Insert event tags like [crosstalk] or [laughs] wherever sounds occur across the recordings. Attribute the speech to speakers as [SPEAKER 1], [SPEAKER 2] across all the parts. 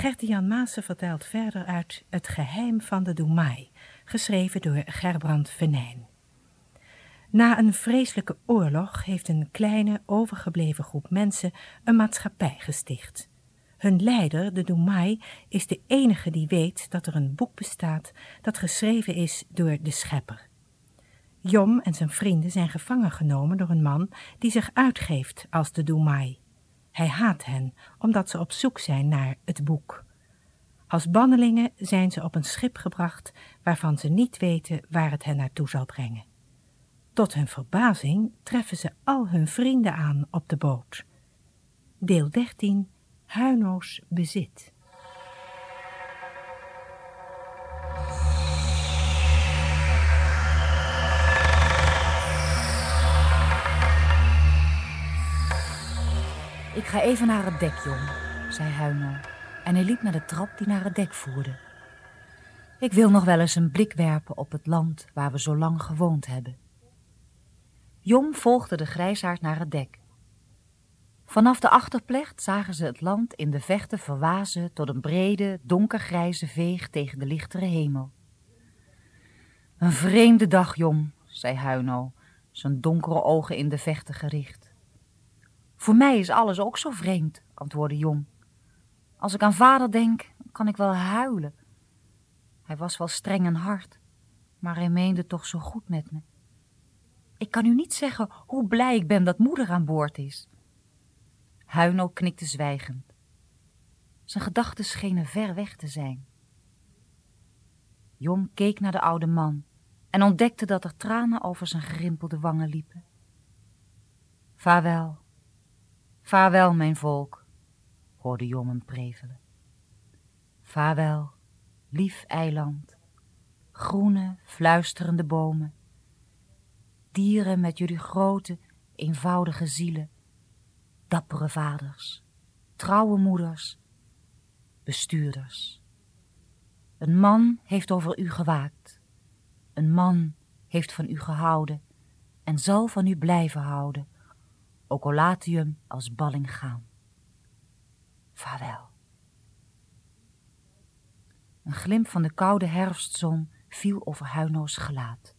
[SPEAKER 1] Gertie-Jan Maassen vertelt verder uit Het geheim van de Doemai, geschreven door Gerbrand Venijn. Na een vreselijke oorlog heeft een kleine, overgebleven groep mensen een maatschappij gesticht. Hun leider, de Doemai, is de enige die weet dat er een boek bestaat dat geschreven is door de schepper. Jom en zijn vrienden zijn gevangen genomen door een man die zich uitgeeft als de Doemai. Hij haat hen omdat ze op zoek zijn naar het boek. Als bannelingen zijn ze op een schip gebracht waarvan ze niet weten waar het hen naartoe zal brengen. Tot hun verbazing treffen ze al hun vrienden aan op de boot. Deel 13 Huino's bezit.
[SPEAKER 2] Ga even naar het dek, jong, zei Huino. En hij liep naar de trap die naar het dek voerde. Ik wil nog wel eens een blik werpen op het land waar we zo lang gewoond hebben. Jong volgde de grijsaard naar het dek. Vanaf de achterplecht zagen ze het land in de vechten verwazen tot een brede, donkergrijze veeg tegen de lichtere hemel. Een vreemde dag, Jong, zei Huino, zijn donkere ogen in de vechten gericht. Voor mij is alles ook zo vreemd, antwoordde Jong. Als ik aan vader denk, kan ik wel huilen. Hij was wel streng en hard, maar hij meende toch zo goed met me. Ik kan u niet zeggen hoe blij ik ben dat moeder aan boord is. Huino knikte zwijgend. Zijn gedachten schenen ver weg te zijn. Jong keek naar de oude man en ontdekte dat er tranen over zijn gerimpelde wangen liepen. Vaarwel, vaarwel, mijn volk, hoorde Jong hem prevelen. Vaarwel, lief eiland, groene, fluisterende bomen, dieren met jullie grote, eenvoudige zielen, dappere vaders, trouwe moeders, bestuurders. Een man heeft over u gewaakt, een man heeft van u gehouden en zal van u blijven houden, ook al als balling gaan. Vaarwel. Een glimp van de koude herfstzon viel over Huino's gelaat.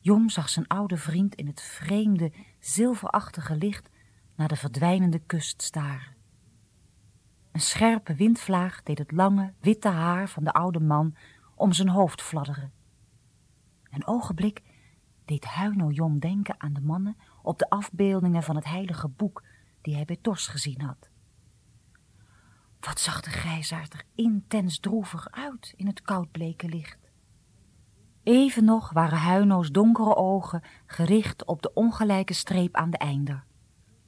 [SPEAKER 2] Jom zag zijn oude vriend in het vreemde, zilverachtige licht naar de verdwijnende kust staren. Een scherpe windvlaag deed het lange, witte haar van de oude man om zijn hoofd fladderen. Een ogenblik deed Huino Jom denken aan de mannen op de afbeeldingen van het heilige boek die hij bij Tors gezien had. Wat zag de grijsaard er intens droevig uit in het koudbleke licht. Even nog waren Huino's donkere ogen gericht op de ongelijke streep aan de einder.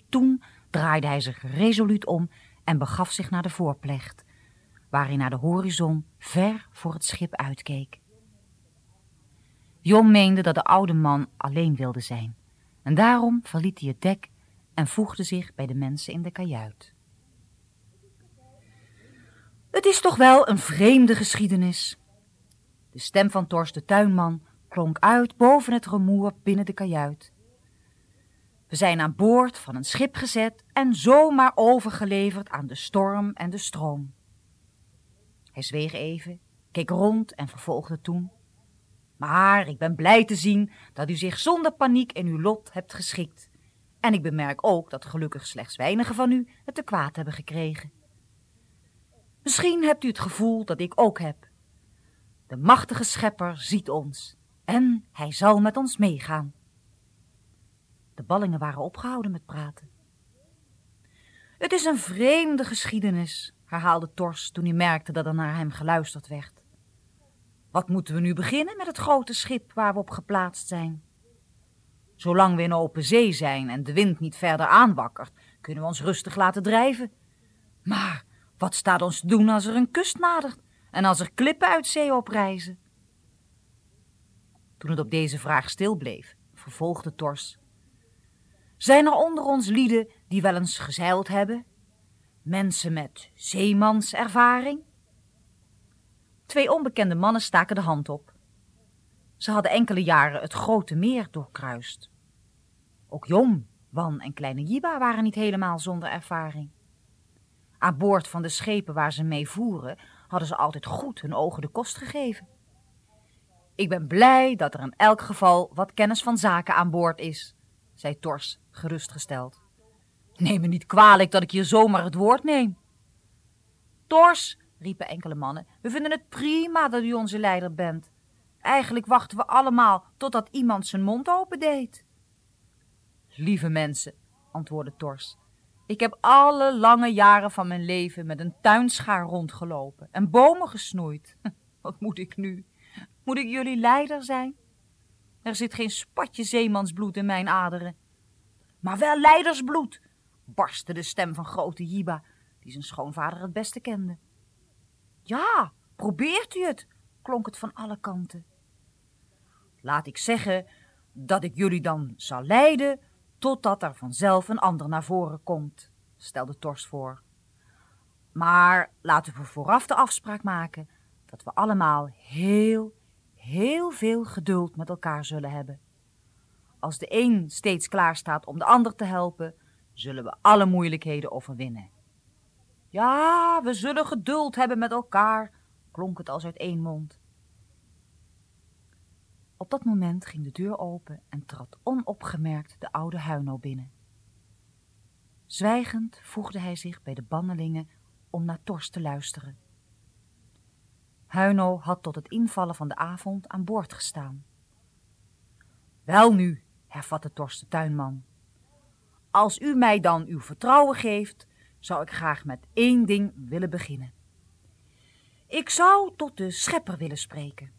[SPEAKER 2] Toen draaide hij zich resoluut om en begaf zich naar de voorplecht, waar hij naar de horizon ver voor het schip uitkeek. Jon meende dat de oude man alleen wilde zijn, en daarom verliet hij het dek en voegde zich bij de mensen in de kajuit. Het is toch wel een vreemde geschiedenis, de stem van Tors de tuinman klonk uit boven het rumoer binnen de kajuit. We zijn aan boord van een schip gezet en zomaar overgeleverd aan de storm en de stroom. Hij zweeg even, keek rond en vervolgde toen. Maar ik ben blij te zien dat u zich zonder paniek in uw lot hebt geschikt. En ik bemerk ook dat gelukkig slechts weinigen van u het te kwaad hebben gekregen. Misschien hebt u het gevoel dat ik ook heb de machtige schepper ziet ons en hij zal met ons meegaan. De ballingen waren opgehouden met praten. Het is een vreemde geschiedenis, herhaalde Tors toen hij merkte dat er naar hem geluisterd werd. Wat moeten we nu beginnen met het grote schip waar we op geplaatst zijn? Zolang we in open zee zijn en de wind niet verder aanwakkert, kunnen we ons rustig laten drijven. Maar wat staat ons te doen als er een kust nadert en als er klippen uit zee oprijzen? Toen het op deze vraag stil bleef, vervolgde Tors. Zijn er onder ons lieden die wel eens gezeild hebben? Mensen met zeemanservaring? Twee onbekende mannen staken de hand op. Ze hadden enkele jaren het grote meer doorkruist. Ook Jom, Wan en kleine Jiba waren niet helemaal zonder ervaring. Aan boord van de schepen waar ze mee voeren, hadden ze altijd goed hun ogen de kost gegeven. Ik ben blij dat er in elk geval wat kennis van zaken aan boord is, zei Tors gerustgesteld. Neem me niet kwalijk dat ik hier zomaar het woord neem. Tors, riepen enkele mannen, we vinden het prima dat u onze leider bent. Eigenlijk wachten we allemaal totdat iemand zijn mond opendeed. Lieve mensen, antwoordde Tors, ik heb alle lange jaren van mijn leven met een tuinschaar rondgelopen en bomen gesnoeid. [laughs] Wat moet ik nu? Moet ik jullie leider zijn? Er zit geen spatje zeemansbloed in mijn aderen. Maar wel leidersbloed, barstte de stem van grote Jiba, die zijn schoonvader het beste kende. Ja, probeert u het, klonk het van alle kanten. Laat ik zeggen dat ik jullie dan zal leiden totdat er vanzelf een ander naar voren komt, stelde Tors voor. Maar laten we vooraf de afspraak maken dat we allemaal heel, heel veel geduld met elkaar zullen hebben. Als de een steeds klaar staat om de ander te helpen, zullen we alle moeilijkheden overwinnen. Ja, we zullen geduld hebben met elkaar, klonk het als uit één mond. Op dat moment ging de deur open en trad onopgemerkt de oude Huino binnen. Zwijgend voegde hij zich bij de bannelingen om naar Tors te luisteren. Huino had tot het invallen van de avond aan boord gestaan. Welnu, hervatte Tors de tuinman, als u mij dan uw vertrouwen geeft, zou ik graag met één ding willen beginnen. Ik zou tot de schepper willen spreken.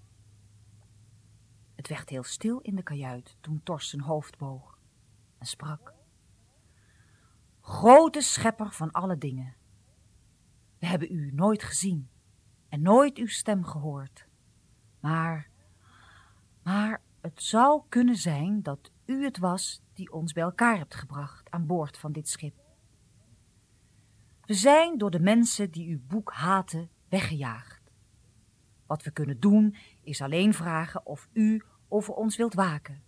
[SPEAKER 2] Het werd heel stil in de kajuit toen Tors hoofd boog en sprak. Grote schepper van alle dingen. We hebben u nooit gezien en nooit uw stem gehoord. Maar, maar het zou kunnen zijn dat u het was die ons bij elkaar hebt gebracht aan boord van dit schip. We zijn door de mensen die uw boek haten weggejaagd. Wat we kunnen doen is alleen vragen of u over ons wilt waken.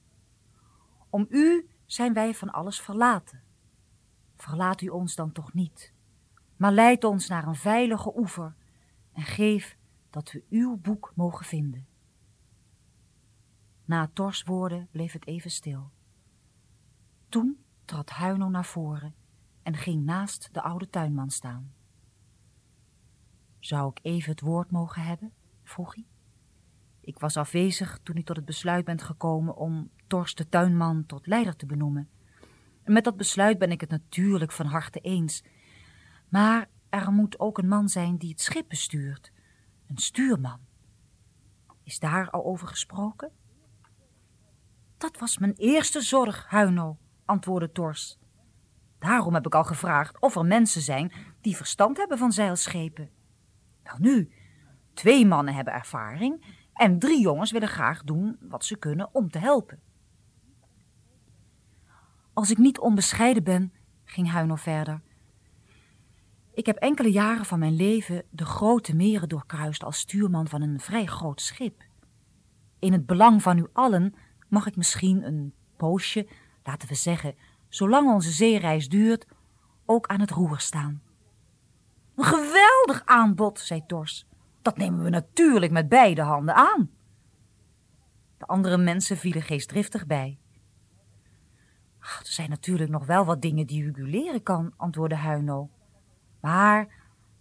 [SPEAKER 2] Om u zijn wij van alles verlaten. Verlaat u ons dan toch niet, maar leid ons naar een veilige oever en geef dat we uw boek mogen vinden. Na Tors woorden bleef het even stil. Toen trad Huino naar voren en ging naast de oude tuinman staan. Zou ik even het woord mogen hebben? vroeg hij. Ik was afwezig toen u tot het besluit bent gekomen om Tors de tuinman tot leider te benoemen. En met dat besluit ben ik het natuurlijk van harte eens. Maar er moet ook een man zijn die het schip bestuurt. Een stuurman. Is daar al over gesproken? Dat was mijn eerste zorg, Huino, antwoordde Tors. Daarom heb ik al gevraagd of er mensen zijn die verstand hebben van zeilschepen. Wel nu, twee mannen hebben ervaring en drie jongens willen graag doen wat ze kunnen om te helpen. Als ik niet onbescheiden ben, ging Huino verder. Ik heb enkele jaren van mijn leven de grote meren doorkruist als stuurman van een vrij groot schip. In het belang van u allen mag ik misschien een poosje, laten we zeggen, zolang onze zeereis duurt, ook aan het roer staan. Een geweldig aanbod, zei Tors. Dat nemen we natuurlijk met beide handen aan. De andere mensen vielen geestdriftig bij. Ach, er zijn natuurlijk nog wel wat dingen die u leren kan, antwoordde Huino. Maar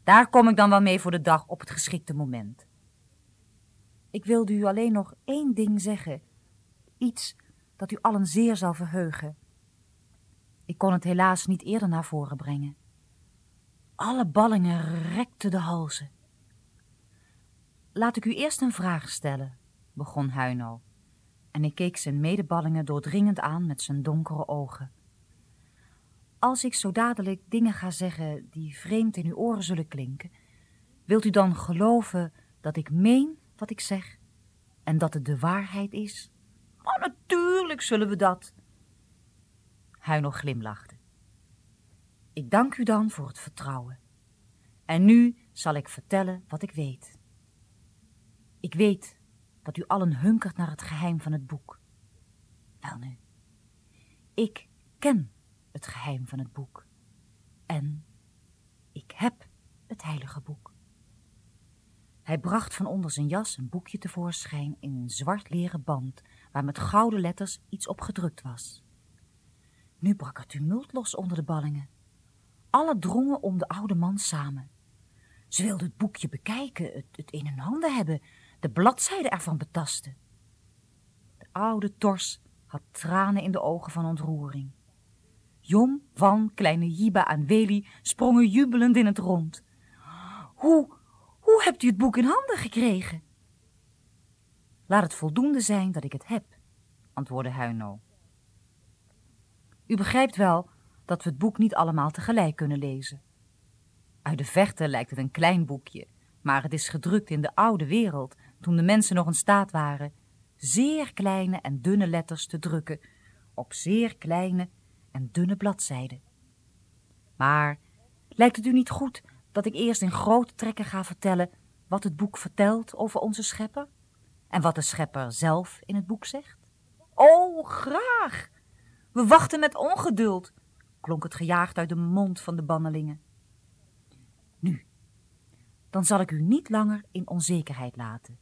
[SPEAKER 2] daar kom ik dan wel mee voor de dag op het geschikte moment. Ik wilde u alleen nog één ding zeggen. Iets dat u allen zeer zal verheugen. Ik kon het helaas niet eerder naar voren brengen. Alle ballingen rekten de halzen. Laat ik u eerst een vraag stellen, begon Huino. En ik keek zijn medeballingen doordringend aan met zijn donkere ogen. Als ik zo dadelijk dingen ga zeggen die vreemd in uw oren zullen klinken, wilt u dan geloven dat ik meen wat ik zeg en dat het de waarheid is? Maar natuurlijk zullen we dat. Huino glimlachte. Ik dank u dan voor het vertrouwen. En nu zal ik vertellen wat ik weet. Ik weet dat u allen hunkert naar het geheim van het boek. Welnu, ik ken het geheim van het boek. En Ik heb het heilige boek. Hij bracht van onder zijn jas een boekje tevoorschijn in een zwart leren band, waar met gouden letters iets op gedrukt was. Nu brak er tumult los onder de ballingen. Alle drongen om de oude man samen. Ze wilden het boekje bekijken, het, het in hun handen hebben, de bladzijden ervan betasten. De oude tors had tranen in de ogen van ontroering. Jom, Van, kleine Jiba en Weli sprongen jubelend in het rond. Hoe, hoe hebt u het boek in handen gekregen? Laat het voldoende zijn dat ik het heb, antwoordde Huino. U begrijpt wel dat we het boek niet allemaal tegelijk kunnen lezen. Uit de verte lijkt het een klein boekje, maar het is gedrukt in de oude wereld, toen de mensen nog in staat waren zeer kleine en dunne letters te drukken op zeer kleine en dunne bladzijden. Maar lijkt het u niet goed dat ik eerst in grote trekken ga vertellen wat het boek vertelt over onze schepper en wat de schepper zelf in het boek zegt? Oh, graag! We wachten met ongeduld, klonk het gejaagd uit de mond van de bannelingen. Nu, dan zal ik u niet langer in onzekerheid laten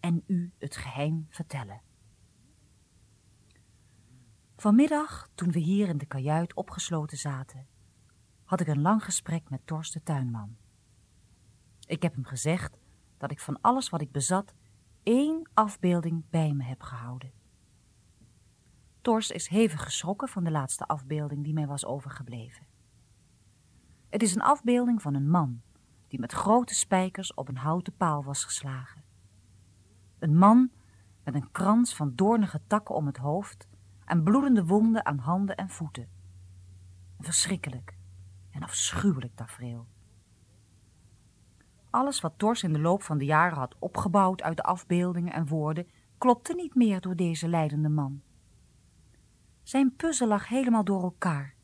[SPEAKER 2] en u het geheim vertellen. Vanmiddag, toen we hier in de kajuit opgesloten zaten, had ik een lang gesprek met Torst tuinman. Ik heb hem gezegd dat ik van alles wat ik bezat één afbeelding bij me heb gehouden. Tors is hevig geschrokken van de laatste afbeelding die mij was overgebleven. Het is een afbeelding van een man die met grote spijkers op een houten paal was geslagen. Een man met een krans van doornige takken om het hoofd en bloedende wonden aan handen en voeten. Een verschrikkelijk en afschuwelijk tafereel. Alles wat Tors in de loop van de jaren had opgebouwd uit de afbeeldingen en woorden, klopte niet meer door deze lijdende man. Zijn puzzel lag helemaal door elkaar.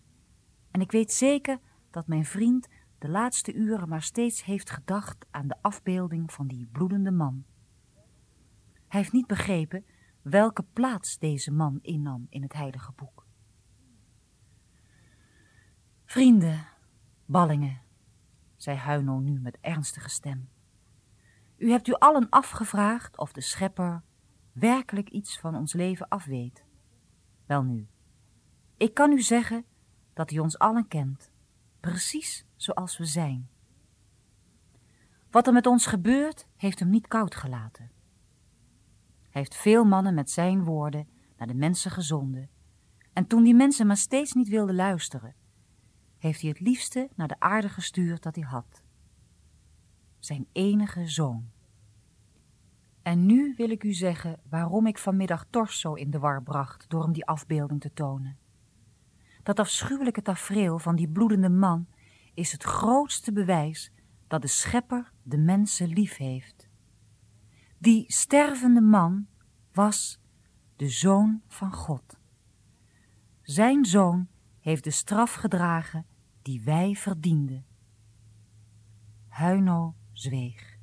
[SPEAKER 2] En ik weet zeker dat mijn vriend de laatste uren maar steeds heeft gedacht aan de afbeelding van die bloedende man. Hij heeft niet begrepen welke plaats deze man innam in het heilige boek. Vrienden, ballingen, zei Huino nu met ernstige stem. U hebt u allen afgevraagd of de schepper werkelijk iets van ons leven afweet. Welnu, ik kan u zeggen dat hij ons allen kent, precies zoals we zijn. Wat er met ons gebeurt, heeft hem niet koud gelaten. Hij heeft veel mannen met zijn woorden naar de mensen gezonden. En toen die mensen maar steeds niet wilden luisteren, heeft hij het liefste naar de aarde gestuurd dat hij had. Zijn enige zoon. En nu wil ik u zeggen waarom ik vanmiddag Tors zo in de war bracht door hem die afbeelding te tonen. Dat afschuwelijke tafereel van die bloedende man is het grootste bewijs dat de schepper de mensen lief heeft. Die stervende man was de zoon van God. Zijn zoon heeft de straf gedragen die wij verdienden. Huino zweeg.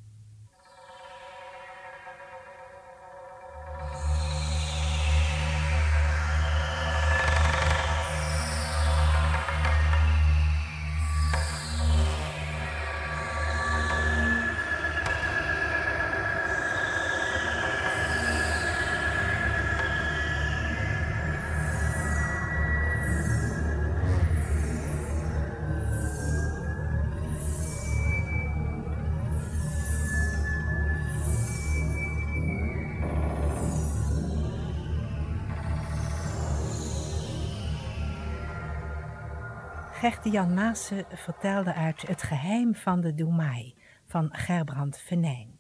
[SPEAKER 1] Gerte Jan Maassen vertelde uit Het geheim van de Doemai van Gerbrand Venijn.